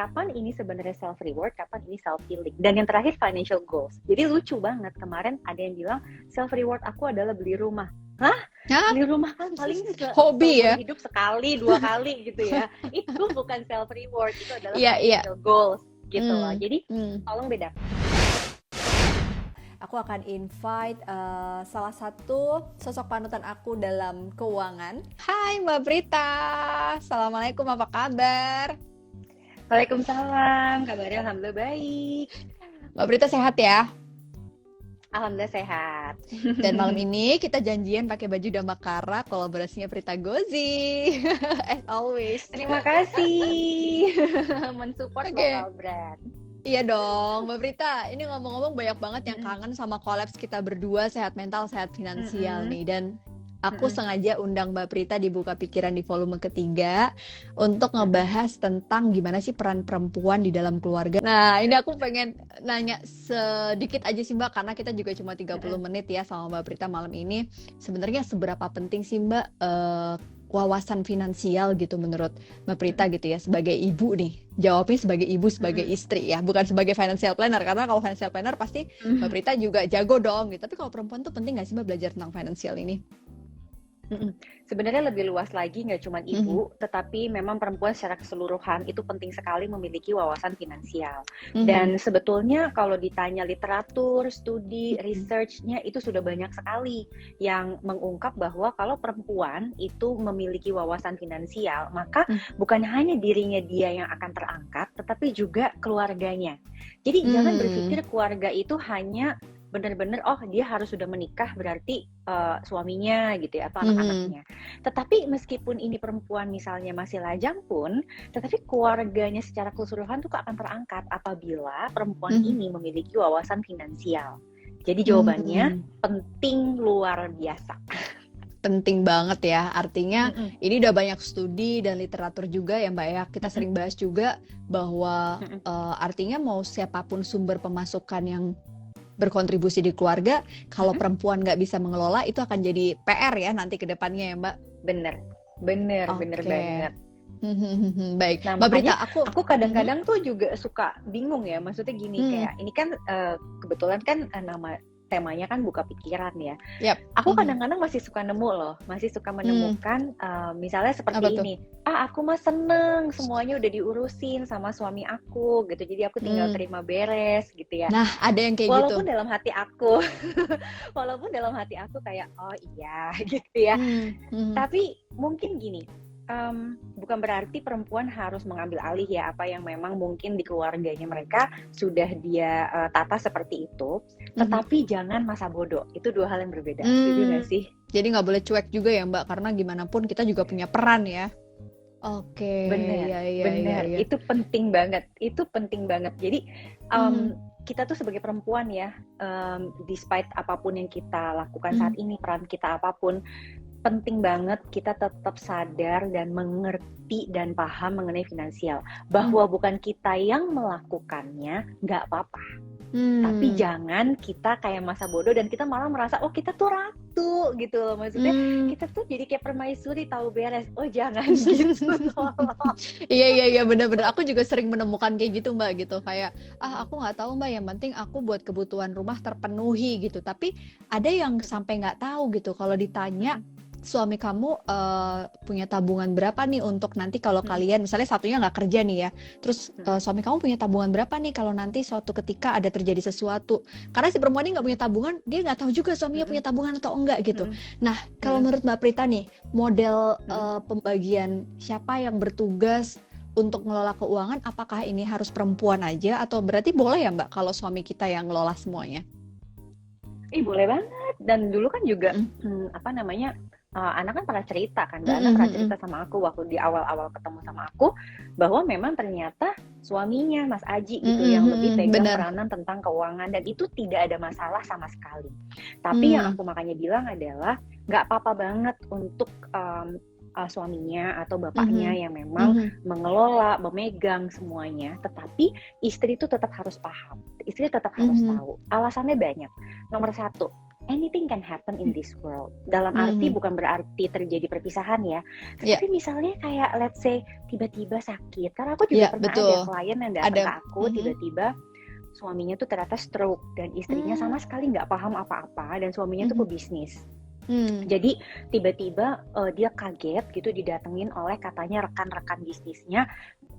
kapan ini sebenarnya self reward, kapan ini self healing. Dan yang terakhir financial goals. Jadi lucu banget kemarin ada yang bilang self reward aku adalah beli rumah. Hah? Hah? Beli rumah kan paling se- Hobi ya? hidup sekali, dua kali gitu ya. itu bukan self reward, itu adalah Iya, iya. financial goals gitu Hmm. loh. Jadi Hmm. tolong beda. Aku akan invite uh, salah satu sosok panutan aku dalam keuangan. Hai Mbak Brita, Assalamualaikum, apa kabar? Waalaikumsalam, kabarnya alhamdulillah baik. Mbak Brita sehat ya? Alhamdulillah sehat. Dan malam ini kita janjian pakai baju Damakara kolaborasinya Prita Gozi. As always. Terima kasih mensupport Oke. lokal brand. Iya dong, Mbak Prita. Ini ngomong-ngomong banyak banget yang kangen sama kolaps kita berdua sehat mental, sehat finansial Mm-mm. nih. Dan aku Mm-mm. sengaja undang Mbak Prita di Buka Pikiran di volume ketiga untuk ngebahas tentang gimana sih peran perempuan di dalam keluarga. Nah, ini aku pengen nanya sedikit aja sih Mbak, karena kita juga cuma 30 menit ya sama Mbak Prita malam ini. Sebenarnya seberapa penting sih Mbak eh, wawasan finansial gitu menurut Mbak Prita gitu ya sebagai ibu nih jawabnya sebagai ibu sebagai Mm-mm. istri ya bukan sebagai financial planner karena kalau financial planner pasti Mbak Prita juga jago dong gitu tapi kalau perempuan tuh penting nggak sih Mbak belajar tentang finansial ini Mm-mm. Sebenarnya lebih luas lagi nggak cuma ibu, tetapi memang perempuan secara keseluruhan itu penting sekali memiliki wawasan finansial. Mhm. Dan sebetulnya kalau ditanya literatur, studi, Mhm. researchnya itu sudah banyak sekali yang mengungkap bahwa kalau perempuan itu memiliki wawasan finansial, maka Mhm. bukan hanya dirinya dia yang akan terangkat, tetapi juga keluarganya. Jadi jangan Hmm. berpikir keluarga itu hanya benar-benar oh dia harus sudah menikah berarti uh, suaminya gitu ya atau anak-anaknya. Tetapi meskipun ini perempuan misalnya masih lajang pun, tetapi keluarganya secara keseluruhan tuh akan terangkat apabila perempuan Mhm. ini memiliki wawasan finansial. Jadi jawabannya Hmm, penting luar biasa. penting banget ya artinya Mm-mm. ini udah banyak studi dan literatur juga ya Mbak ya kita sering bahas juga bahwa Mm-mm. eh, artinya mau siapa pun sumber pemasukan yang berkontribusi di keluarga kalau Mm-mm. perempuan nggak bisa mengelola itu akan jadi PR ya nanti ke depannya ya Mbak Bener, bener, bener Oke. banget. baik Nah, Mbak Brita aku Aku kadang-kadang tuh juga suka bingung ya, maksudnya gini Hmm. kayak ini kan eh, kebetulan kan eh, nama temanya kan buka pikiran ya. Yap. Aku Mhm. kadang-kadang masih suka nemu loh, masih suka menemukan eh, misalnya seperti Apa tuh? ini. Ah, aku mah seneng semuanya udah diurusin sama suami aku gitu. Jadi aku tinggal Hmm. terima beres gitu ya. nah ada yang kayak gitu Walaupun dalam hati aku, walaupun dalam hati aku kayak oh iya gitu ya. Hmm, hmm. Tapi mungkin gini, em, bukan berarti perempuan harus mengambil alih ya apa yang memang mungkin di keluarganya mereka sudah dia eh, tata seperti itu. Mhm. Tetapi jangan masa bodoh. Itu dua hal yang berbeda. Hmm. Setuju nggak sih? Jadi nggak boleh cuek juga ya Mbak, karena gimana pun kita juga punya peran ya. Oke, Bener, ya, ya, Benar. ya, ya. Itu penting banget. Itu penting banget. Jadi em, Mhm. kita tuh sebagai perempuan ya, em, despite apa pun yang kita lakukan Mhm. saat ini, peran kita apa pun, penting banget kita tetap sadar dan mengerti dan paham mengenai finansial. Bahwa Hmm. bukan kita yang melakukannya, nggak apa-apa. Hmm. Tapi jangan kita kayak masa bodoh dan kita malah merasa, oh kita tuh ratu gitu loh. Maksudnya Hmm. kita tuh jadi kayak permaisuri tahu beres. Oh jangan gitu. Iya iya iya benar-benar aku juga sering menemukan kayak gitu mbak gitu kayak ah aku nggak tahu mbak yang penting aku buat kebutuhan rumah terpenuhi gitu tapi ada yang sampai nggak tahu gitu kalau ditanya suami kamu eh, punya tabungan berapa nih untuk nanti kalau Hmm. kalian misalnya satunya nggak kerja nih ya terus Hmm. eh, suami kamu punya tabungan berapa nih kalau nanti suatu ketika ada terjadi sesuatu karena si perempuan ini nggak punya tabungan dia nggak tahu juga suaminya punya tabungan atau enggak gitu. Nah, kalau Hmm. menurut Mbak Prita nih, model Hmm. eh, pembagian siapa yang bertugas untuk mengelola keuangan, apakah ini harus perempuan aja atau berarti boleh ya Mbak kalau suami kita yang ngelola semuanya? Ih boleh banget. Dan dulu kan juga Mm. hmm, apa namanya uh, anak kan pernah cerita kan, Mbak Mm, Ana mm, pernah mm, cerita sama aku waktu di awal-awal ketemu sama aku bahwa memang ternyata suaminya Mas Aji gitu Mm, yang mm, lebih mm, pegang benar. peranan tentang keuangan dan itu tidak ada masalah sama sekali. Tapi yang Hmm. aku makanya bilang adalah nggak apa-apa banget untuk um, uh, suaminya atau bapaknya yang memang Mhm. mengelola, memegang semuanya, tetapi istri itu tetap harus paham. Istri tetap harus Mhm. tahu. Alasannya banyak. Nomor satu, anything can happen in this world. Dalam arti Mhm. bukan berarti terjadi perpisahan ya. Iya. Tapi misalnya kayak let's say tiba-tiba sakit. Karena aku juga Iya, pernah betul. ada klien yang datang Ada. ke aku Mhm. tiba-tiba suaminya tuh ternyata stroke dan istrinya Hmm. sama sekali nggak paham apa-apa dan suaminya tuh Mhm. pebisnis. Hmm. Jadi tiba-tiba eh, dia kaget gitu didatengin oleh katanya rekan-rekan bisnisnya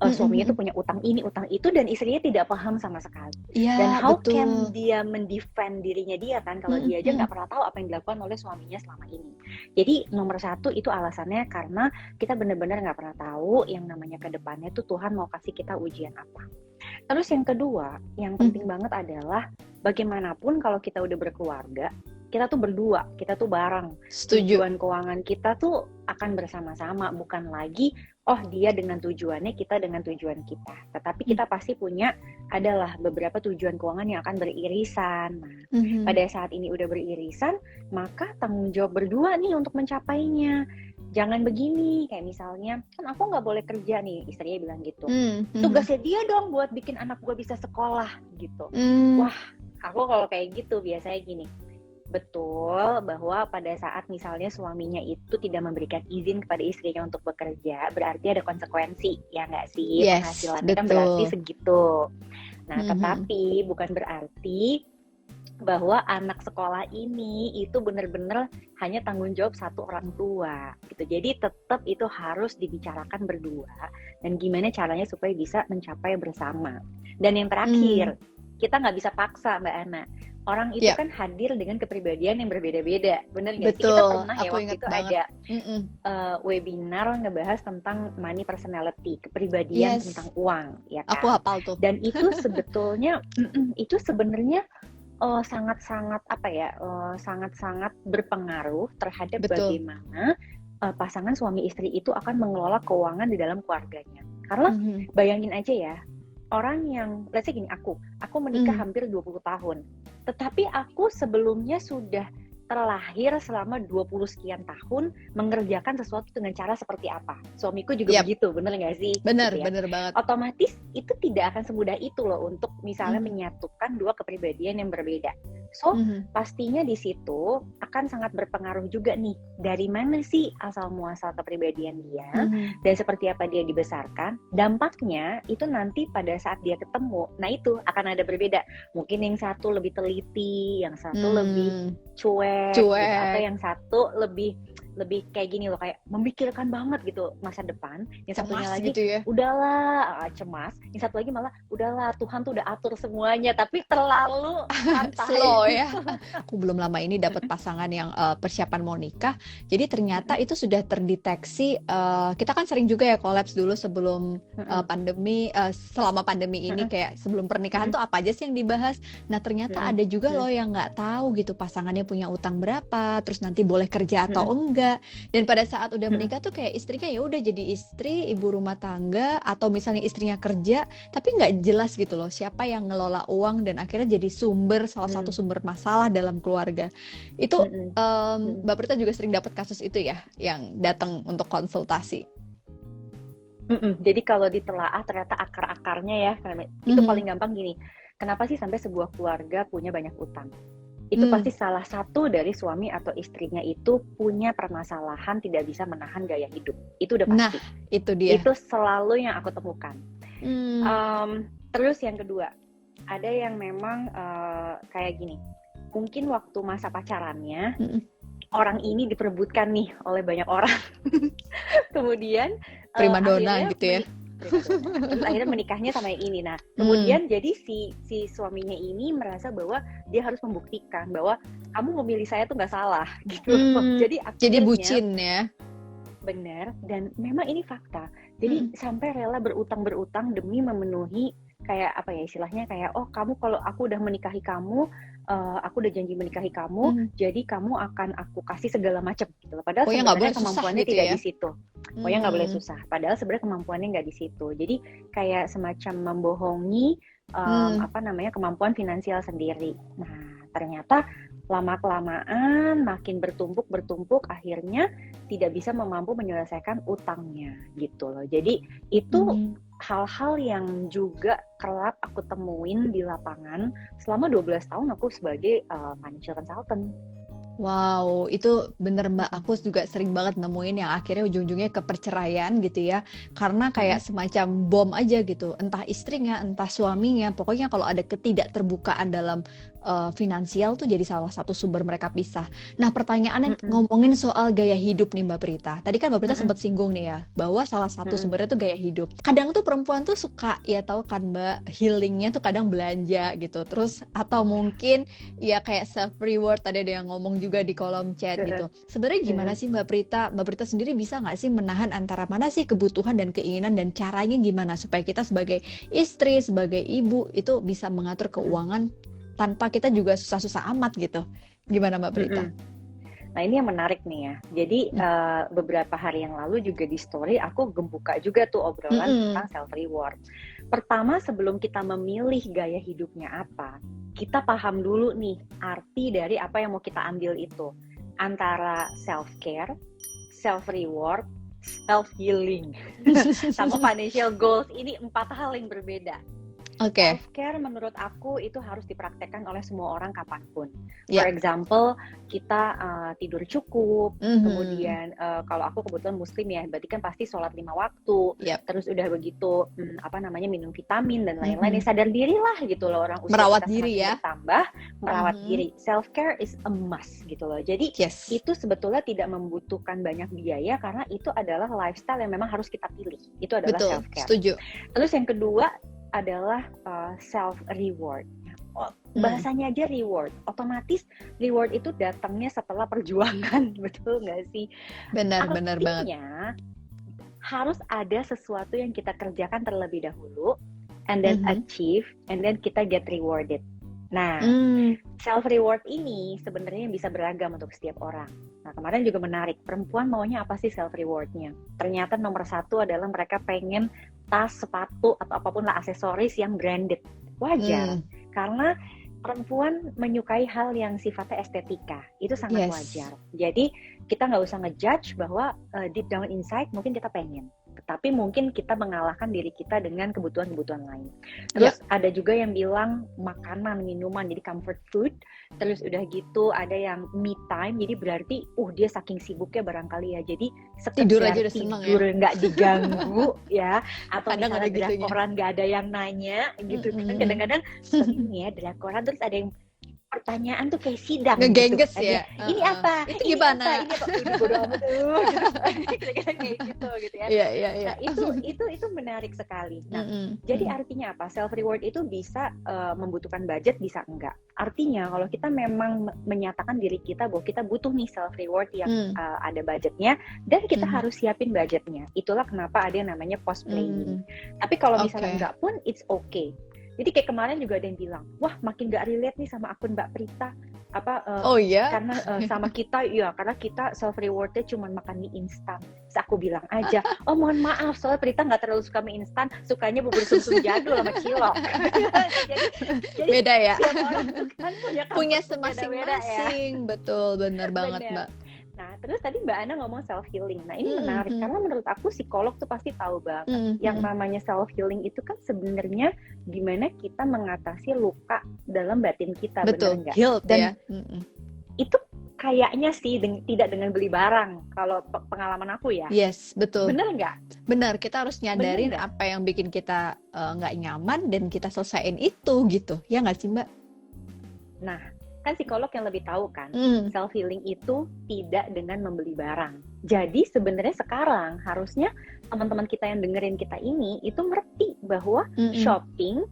eh, Mm, suaminya tuh punya utang ini utang itu dan istrinya tidak paham sama sekali. Iya, Dan how betul. can dia mendefend dirinya dia kan kalau Mm, dia aja nggak pernah tahu apa yang dilakukan oleh suaminya selama ini. Jadi nomor satu itu alasannya karena kita benar-benar nggak pernah tahu yang namanya ke depannya tuh Tuhan mau kasih kita ujian apa. Terus yang kedua yang penting banget adalah bagaimanapun kalau kita udah berkeluarga kita tuh berdua, kita tuh bareng Setuju. tujuan keuangan kita tuh akan bersama-sama bukan lagi oh dia dengan tujuannya kita dengan tujuan kita tetapi kita pasti punya adalah beberapa tujuan keuangan yang akan beririsan nah Mhm. pada saat ini udah beririsan maka tanggung jawab berdua nih untuk mencapainya jangan begini kayak misalnya kan aku nggak boleh kerja nih istrinya bilang gitu Hmm, hmm. tugasnya dia dong buat bikin anak gue bisa sekolah gitu Hmm. Wah, aku kalau kayak gitu biasanya gini. Betul bahwa pada saat misalnya suaminya itu tidak memberikan izin kepada istrinya untuk bekerja, berarti ada konsekuensi, ya nggak sih? Yes, Penghasilannya kan berarti segitu. Nah, Mhm. tetapi bukan berarti bahwa anak sekolah ini itu benar-benar hanya tanggung jawab satu orang tua gitu. Jadi tetap itu harus dibicarakan berdua dan gimana caranya supaya bisa mencapai bersama. Dan yang terakhir, kita nggak bisa paksa Mbak Ana. Orang itu Iya. kan hadir dengan kepribadian yang berbeda-beda, bener nggak sih? Kita pernah ya aku waktu itu banget. ada Mm-mm. eh, webinar ngebahas tentang money personality, kepribadian Yes. tentang uang, ya kan? Aku hafal tuh. dan itu sebetulnya itu sebenarnya eh, sangat-sangat apa ya eh, sangat-sangat berpengaruh terhadap Betul. bagaimana eh, pasangan suami istri itu akan mengelola keuangan di dalam keluarganya karena Mhm. bayangin aja ya orang yang let's say gini aku aku menikah Mhm. hampir 20 tahun tetapi aku sebelumnya sudah terlahir selama 20 sekian tahun mengerjakan sesuatu dengan cara seperti apa suamiku juga Yap. begitu bener nggak sih Bener, Gitu ya bener banget. otomatis itu tidak akan semudah itu loh untuk misalnya Mhm. menyatukan dua kepribadian yang berbeda. So, Mhm. pastinya di situ akan sangat berpengaruh juga nih dari mana sih asal muasal kepribadian dia Mhm. dan seperti apa dia dibesarkan. Dampaknya itu nanti pada saat dia ketemu. Nah, itu akan ada berbeda. Mungkin yang satu lebih teliti, yang satu lebih Hmm. cuek, gitu. Cuek. atau yang satu lebih lebih kayak gini loh kayak memikirkan banget gitu masa depan. Yang satunya Cemas lagi gitu ya. udahlah ah, cemas yang satu lagi malah udahlah Tuhan tuh udah atur semuanya tapi terlalu Slow ya. Aku belum lama ini dapat pasangan yang eh, persiapan mau nikah. Jadi ternyata itu sudah terdeteksi. eh, kita kan sering juga ya kolaps dulu sebelum eh, pandemi, eh, selama pandemi ini kayak sebelum pernikahan tuh apa aja sih yang dibahas. Nah ternyata ada juga loh yang nggak tahu gitu pasangannya punya utang berapa, terus nanti boleh kerja atau Mm-mm. Enggak. Dan pada saat udah Mm-mm. menikah tuh kayak istrinya ya udah jadi istri, ibu rumah tangga, atau misalnya istrinya kerja, tapi nggak jelas gitu loh siapa yang ngelola uang dan akhirnya jadi sumber salah satu Mm. sumber masalah dalam keluarga. Itu Mm. Mbak Prita juga sering dapat kasus itu ya, yang datang untuk konsultasi. Mm-mm. jadi kalau ditelaah ternyata akar-akarnya ya karena itu paling gampang gini kenapa sih sampai sebuah keluarga punya banyak utang itu Hmm. pasti salah satu dari suami atau istrinya itu punya permasalahan tidak bisa menahan gaya hidup itu udah Nah, pasti Itu dia. itu selalu yang aku temukan Hmm. Um, terus yang kedua, ada yang memang uh, kayak gini. Mungkin waktu masa pacarannya, Mm-mm. orang ini diperebutkan nih oleh banyak orang. kemudian uh, Primadona akhirnya gitu ya. Terus akhirnya menikahnya sama yang ini. Nah, kemudian jadi si si suaminya ini merasa bahwa dia harus membuktikan bahwa kamu memilih saya tuh nggak salah gitu. Hmm, Jadi Jadi akhirnya- bucin ya. benar dan memang ini fakta jadi sampai rela berutang berutang demi memenuhi kayak apa ya istilahnya kayak oh kamu kalau aku udah menikahi kamu eh, aku udah janji menikahi kamu Hmm. jadi kamu akan aku kasih segala macam gitu loh. padahal Pokoknya nggak sebenarnya kemampuannya gitu tidak ya. di situ pokoknya nggak boleh Hmm. susah padahal sebenarnya kemampuannya nggak di situ jadi kayak semacam membohongi em, Hmm. apa namanya kemampuan finansial sendiri nah ternyata lama kelamaan makin bertumpuk bertumpuk akhirnya tidak bisa memampu menyelesaikan utangnya gitu loh. Jadi itu Hmm. hal-hal yang juga kerap aku temuin di lapangan selama 12 tahun aku sebagai uh, financial consultant. Wow, itu bener Mbak. Aku juga sering banget nemuin yang akhirnya ujung-ujungnya ke perceraian gitu ya. Karena kayak semacam bom aja gitu. Entah istrinya, entah suaminya. Pokoknya kalau ada ketidakterbukaan dalam uh, finansial tuh jadi salah satu sumber mereka pisah. Nah, pertanyaannya Mm-mm. ngomongin soal gaya hidup nih Mbak Prita. Tadi kan Mbak Prita Mm-mm. sempat singgung nih ya, bahwa salah satu Mm-mm. sumbernya tuh gaya hidup. Kadang tuh perempuan tuh suka ya tahu kan Mbak, healingnya tuh kadang belanja gitu. Terus atau mungkin ya kayak self reward tadi ada yang ngomong juga di kolom chat Heeh. gitu. Sebenarnya gimana sih Mbak Prita? Mbak Prita sendiri bisa nggak sih menahan antara mana sih kebutuhan dan keinginan dan caranya gimana supaya kita sebagai istri, sebagai ibu itu bisa mengatur keuangan tanpa kita juga susah-susah amat gitu. Gimana Mbak Prita? Mm-mm. Nah ini yang menarik nih ya. Jadi Hmm. uh, beberapa hari yang lalu juga di story aku gembuka juga tuh obrolan Mm-mm. tentang self reward. Pertama sebelum kita memilih gaya hidupnya apa, kita paham dulu nih arti dari apa yang mau kita ambil itu antara self care, self reward, self healing, sama financial goals. Ini empat hal yang berbeda. Oke. Self care menurut aku itu harus dipraktekkan oleh semua orang kapan pun. Ya. For example, kita uh, tidur cukup, Mhm. kemudian uh, kalau aku kebetulan muslim ya, berarti kan pasti sholat lima waktu. Yap. Terus udah begitu, hmm, apa namanya minum vitamin dan lain-lain. Mhm. Ya, sadar diri lah gitu loh orang usia Merawat kita diri ya. bertambah, merawat Mhm. diri. Self care is a must gitu loh. Jadi Yes. itu sebetulnya tidak membutuhkan banyak biaya karena itu adalah lifestyle yang memang harus kita pilih. Itu adalah Betul. self care. Setuju. Terus yang kedua adalah uh, self reward. Oh, Hmm. bahasanya aja reward. Otomatis reward itu datangnya setelah perjuangan, betul nggak sih? Benar, benar banget. Harus ada sesuatu yang kita kerjakan terlebih dahulu, and then Mhm. achieve, and then kita get rewarded. Nah, Hmm. self reward ini sebenarnya bisa beragam untuk setiap orang. Nah kemarin juga menarik, perempuan maunya apa sih self rewardnya? Ternyata nomor satu adalah mereka pengen tas, sepatu atau apa pun lah aksesoris yang branded. Wajar, Hmm. karena perempuan menyukai hal yang sifatnya estetika, itu sangat Yes. wajar. Jadi kita nggak usah ngejudge bahwa uh, deep down inside mungkin kita pengen, tapi mungkin kita mengalahkan diri kita dengan kebutuhan-kebutuhan lain. Terus ada juga yang bilang makanan, minuman, jadi comfort food. Terus udah gitu ada yang me time, jadi berarti, uh dia saking sibuknya barangkali ya, jadi Tidur aja udah seneng ya. tidur nggak diganggu ya, atau Kadang ada misalnya gitunya. drakoran nggak ada yang nanya gitu kan, Mm-mm. kadang-kadang sering ya drakoran terus ada yang pertanyaan tuh kayak sidang Ngegengges gitu. ya. Ini Heeh. apa? Itu Ini gimana? apa? Ini apa? Udah bodo amat kayak gitu gitu ya. Iya, iya, iya. Nah, itu itu itu menarik sekali. Nah, Mm-mm. jadi Mm. artinya apa? Self reward itu bisa uh, membutuhkan budget, bisa enggak. Artinya kalau kita memang me- menyatakan diri kita bahwa kita butuh nih self reward yang Hmm. uh, ada budgetnya dan kita Mhm. harus siapin budgetnya. Itulah kenapa ada yang namanya post planning. Hmm. Tapi kalau misalnya Oke. enggak pun it's okay. Jadi kayak kemarin juga ada yang bilang, wah makin gak relate nih sama akun Mbak Prita. Apa uh, Oh iya? karena uh, sama kita ya karena kita self rewardnya cuma makan mie instan. Terus aku bilang aja, oh mohon maaf soalnya Prita nggak terlalu suka mie instan, sukanya bubur sumsum jadul sama cilok. jadi, jadi Beda ya? kan punya Punya food beda-beda ya. semasing-masing. Betul, benar banget, Benar. Mbak. Nah terus tadi Mbak Ana ngomong self healing. Nah ini Hmm, menarik hmm. karena menurut aku psikolog tuh pasti tahu banget. Hmm, Yang hmm. namanya self healing itu kan sebenarnya gimana kita mengatasi luka dalam batin kita, Betul, bener nggak? guilt Dan- ya. Mm-mm. Itu kayaknya sih deng- tidak dengan beli barang kalau pe- pengalaman aku ya. Yes, betul. Bener nggak? Benar, kita harus nyadarin nggak? apa yang bikin kita eh, nggak nyaman dan kita selesaiin itu gitu. Ya nggak sih, Mbak? Kan psikolog yang lebih tahu kan. Hmm. Self healing itu tidak dengan membeli barang. Jadi sebenarnya sekarang harusnya teman-teman kita yang dengerin kita ini itu ngerti bahwa Mm-mm. shopping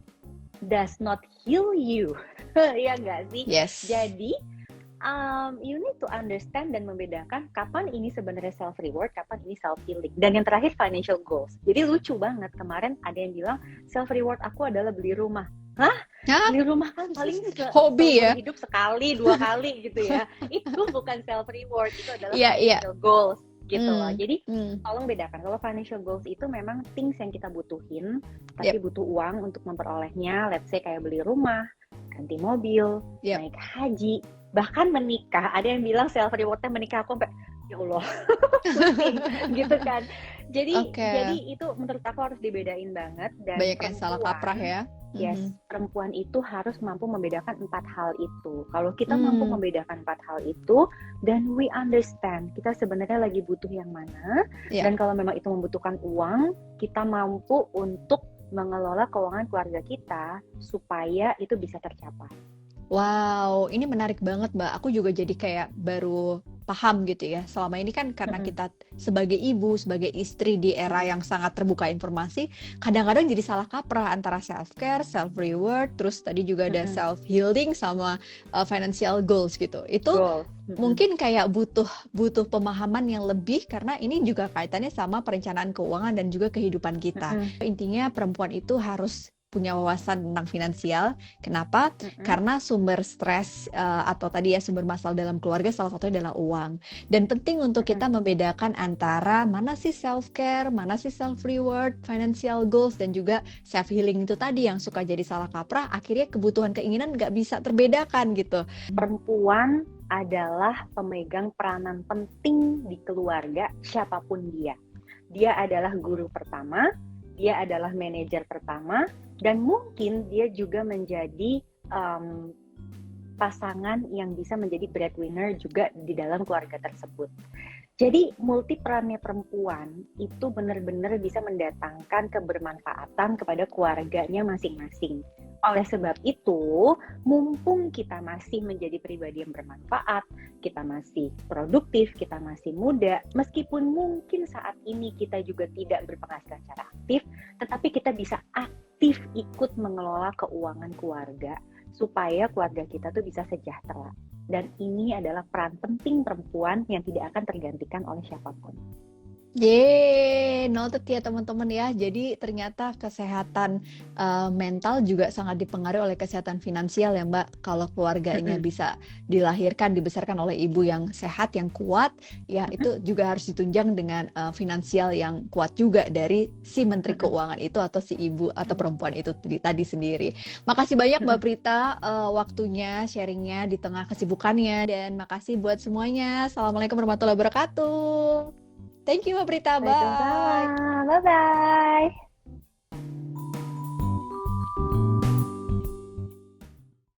does not heal you. ya nggak sih? Yes. Jadi um, you need to understand dan membedakan kapan ini sebenarnya self reward, kapan ini self healing. Dan yang terakhir financial goals. Jadi lucu banget kemarin ada yang bilang self reward aku adalah beli rumah. Hah? Hah? Beli rumah kan paling se- Hobi ya? hidup sekali dua kali gitu ya. itu bukan self reward, itu adalah Iya, iya. financial goals gitu Hmm. loh. Jadi Hmm. tolong bedakan kalau financial goals itu memang things yang kita butuhin tapi butuh uang untuk memperolehnya let's say kayak beli rumah ganti mobil Yep. naik haji bahkan menikah ada yang bilang self rewardnya menikah aku sampai ya Allah gitu kan jadi Oke. jadi itu menurut aku harus dibedain banget dan Banyak yang salah kaprah ya. Yes, Mhm. perempuan itu harus mampu membedakan empat hal itu. Kalau kita mampu Hmm. membedakan empat hal itu, dan we understand kita sebenarnya lagi butuh yang mana, Ya. dan kalau memang itu membutuhkan uang, kita mampu untuk mengelola keuangan keluarga kita supaya itu bisa tercapai. Wow, ini menarik banget, Mbak. Aku juga jadi kayak baru paham gitu ya. Selama ini kan karena kita sebagai ibu, sebagai istri di era yang sangat terbuka informasi, kadang-kadang jadi salah kaprah antara self care, self reward, terus tadi juga ada self healing sama uh, financial goals gitu. Itu Goal. Mungkin kayak butuh butuh pemahaman yang lebih karena ini juga kaitannya sama perencanaan keuangan dan juga kehidupan kita. Intinya perempuan itu harus punya wawasan tentang finansial. Kenapa? Mm-mm. Karena sumber stres uh, atau tadi ya sumber masalah dalam keluarga salah satunya adalah uang. Dan penting untuk kita membedakan antara mana sih self care, mana sih self reward, financial goals dan juga self healing itu tadi yang suka jadi salah kaprah. Akhirnya kebutuhan keinginan nggak bisa terbedakan gitu. perempuan adalah pemegang peranan penting di keluarga siapa pun dia. Dia adalah guru pertama, dia adalah manajer pertama, dan mungkin dia juga menjadi em, pasangan yang bisa menjadi breadwinner juga di dalam keluarga tersebut. Jadi multi perannya perempuan itu benar-benar bisa mendatangkan kebermanfaatan kepada keluarganya masing-masing. Oleh sebab itu, mumpung kita masih menjadi pribadi yang bermanfaat, kita masih produktif, kita masih muda, meskipun mungkin saat ini kita juga tidak berpenghasilan secara aktif, tetapi kita bisa aktif ikut mengelola keuangan keluarga supaya keluarga kita tuh bisa sejahtera. Dan ini adalah peran penting perempuan yang tidak akan tergantikan oleh siapa pun. Yeay, noted ya teman-teman ya. Jadi ternyata kesehatan uh, mental juga sangat dipengaruhi oleh kesehatan finansial ya Mbak. Kalau keluarganya bisa dilahirkan, dibesarkan oleh ibu yang sehat, yang kuat, ya itu juga harus ditunjang dengan uh, finansial yang kuat juga dari si Menteri. Keuangan itu atau si ibu atau perempuan itu tadi tadi sendiri. Makasih banyak Mbak Prita uh, waktunya, sharingnya di tengah kesibukannya dan makasih buat semuanya. Assalamualaikum warahmatullahi wabarakatuh. Thank you Mbak Prita. Bye. Waalaikumsalam. Bye-bye.